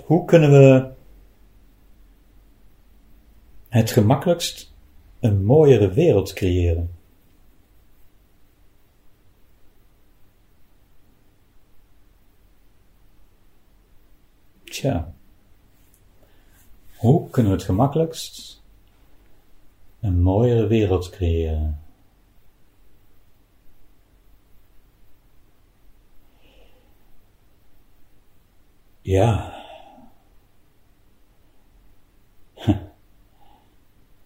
Hoe kunnen we het gemakkelijkst een mooiere wereld creëren? Tja, hoe kunnen we het gemakkelijkst een mooiere wereld creëren? Ja.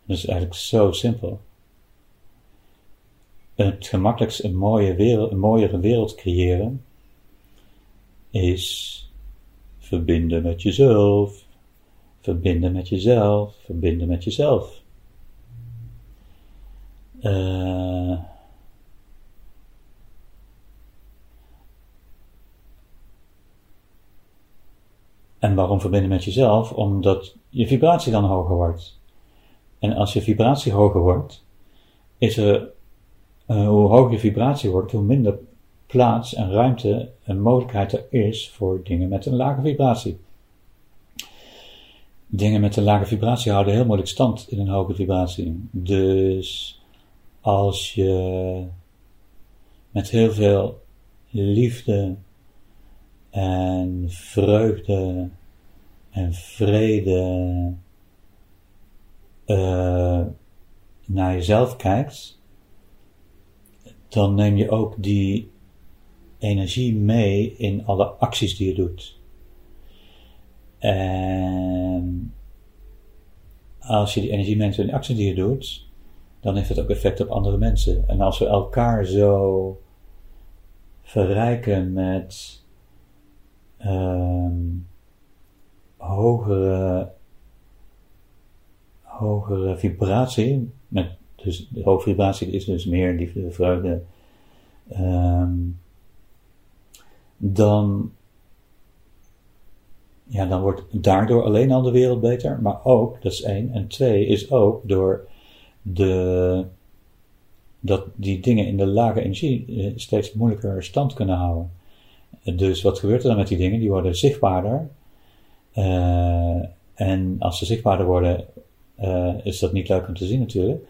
Dat is eigenlijk zo simpel. Het gemakkelijkst een, mooie wereld, een mooiere wereld creëren is verbinden met jezelf, verbinden met jezelf, verbinden met jezelf. Uh, en waarom verbinden met jezelf? Omdat je vibratie dan hoger wordt. En als je vibratie hoger wordt, is er, uh, hoe hoger je vibratie wordt, hoe minder plaats en ruimte en mogelijkheid er is voor dingen met een lage vibratie. Dingen met een lage vibratie houden heel moeilijk stand in een hoge vibratie. Dus als je met heel veel liefde en vreugde en vrede uh, naar jezelf kijkt, dan neem je ook die energie mee in alle acties die je doet. En als je die energie meeneemt in de acties die je doet, dan heeft het ook effect op andere mensen. En als we elkaar zo verrijken met um, hogere, hogere vibratie, met, dus de hoge vibratie is dus meer liefde, vreugde, um, dan, ja, dan wordt daardoor alleen al de wereld beter, maar ook, dat is één, en twee is ook door de, dat die dingen in de lage energie eh, steeds moeilijker stand kunnen houden. Dus wat gebeurt er dan met die dingen? Die worden zichtbaarder. Uh, en als ze zichtbaarder worden, uh, is dat niet leuk om te zien natuurlijk.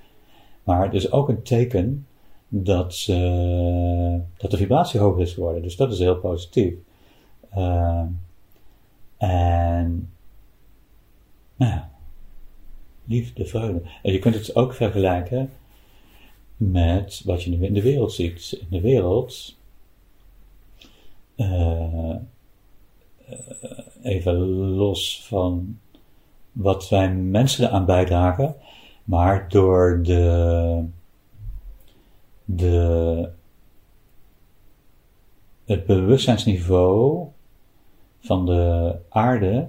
Maar het is ook een teken dat, uh, dat de vibratie hoger is geworden. Dus dat is heel positief. Uh, en, nou ja, liefde, vreugde. En je kunt het ook vergelijken met wat je nu in de wereld ziet. In de wereld, even los van wat wij mensen eraan bijdragen, maar door de de, het bewustzijnsniveau van de aarde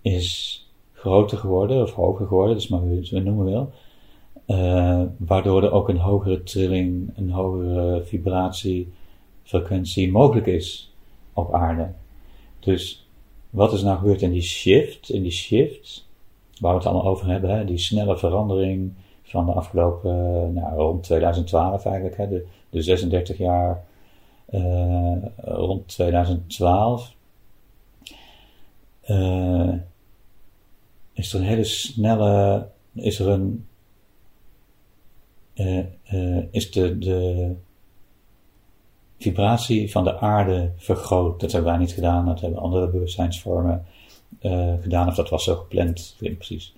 is groter geworden, of hoger geworden, dat is maar hoe je het noemen wil, uh, waardoor er ook een hogere trilling, een hogere vibratie, frequentie mogelijk is op aarde. Dus wat is nou gebeurd in die shift, in die shift, waar we het allemaal over hebben, hè, die snelle verandering, van de afgelopen, nou, rond 2012 eigenlijk, hè, de, de 36 jaar uh, rond 2012, uh, eh, is er een hele snelle, is er een, is de, de vibratie van de aarde vergroot. Dat hebben wij niet gedaan, dat hebben andere bewustzijnsvormen gedaan, of dat was zo gepland, weet ik precies.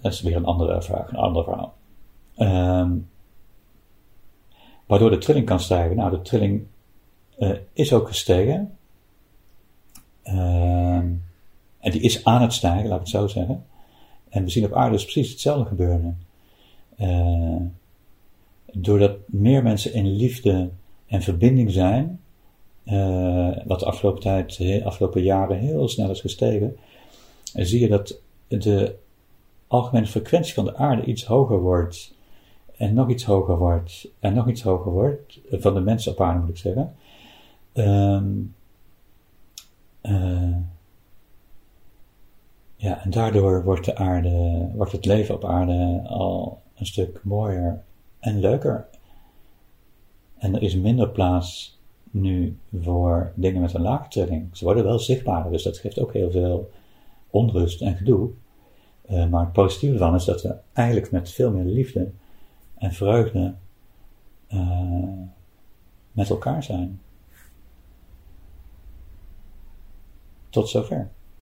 Dat is weer een andere vraag, een ander verhaal. Um, waardoor de trilling kan stijgen. Nou, de trilling uh, is ook gestegen. Um, en die is aan het stijgen, laat ik het zo zeggen. En we zien op aarde dus precies hetzelfde gebeuren. Uh, doordat meer mensen in liefde en verbinding zijn, uh, wat de afgelopen tijd, de afgelopen jaren heel snel is gestegen, zie je dat de algemene frequentie van de aarde iets hoger wordt. En nog iets hoger wordt. En nog iets hoger wordt. Van de mensen op aarde moet ik zeggen. Uh, ja, en daardoor wordt de aarde, wordt het leven op aarde al een stuk mooier en leuker. En er is minder plaats nu voor dingen met een lage trilling. Ze worden wel zichtbaarder, dus dat geeft ook heel veel onrust en gedoe. Uh, maar het positieve ervan is dat we eigenlijk met veel meer liefde en vreugde uh, met elkaar zijn. Tot zover.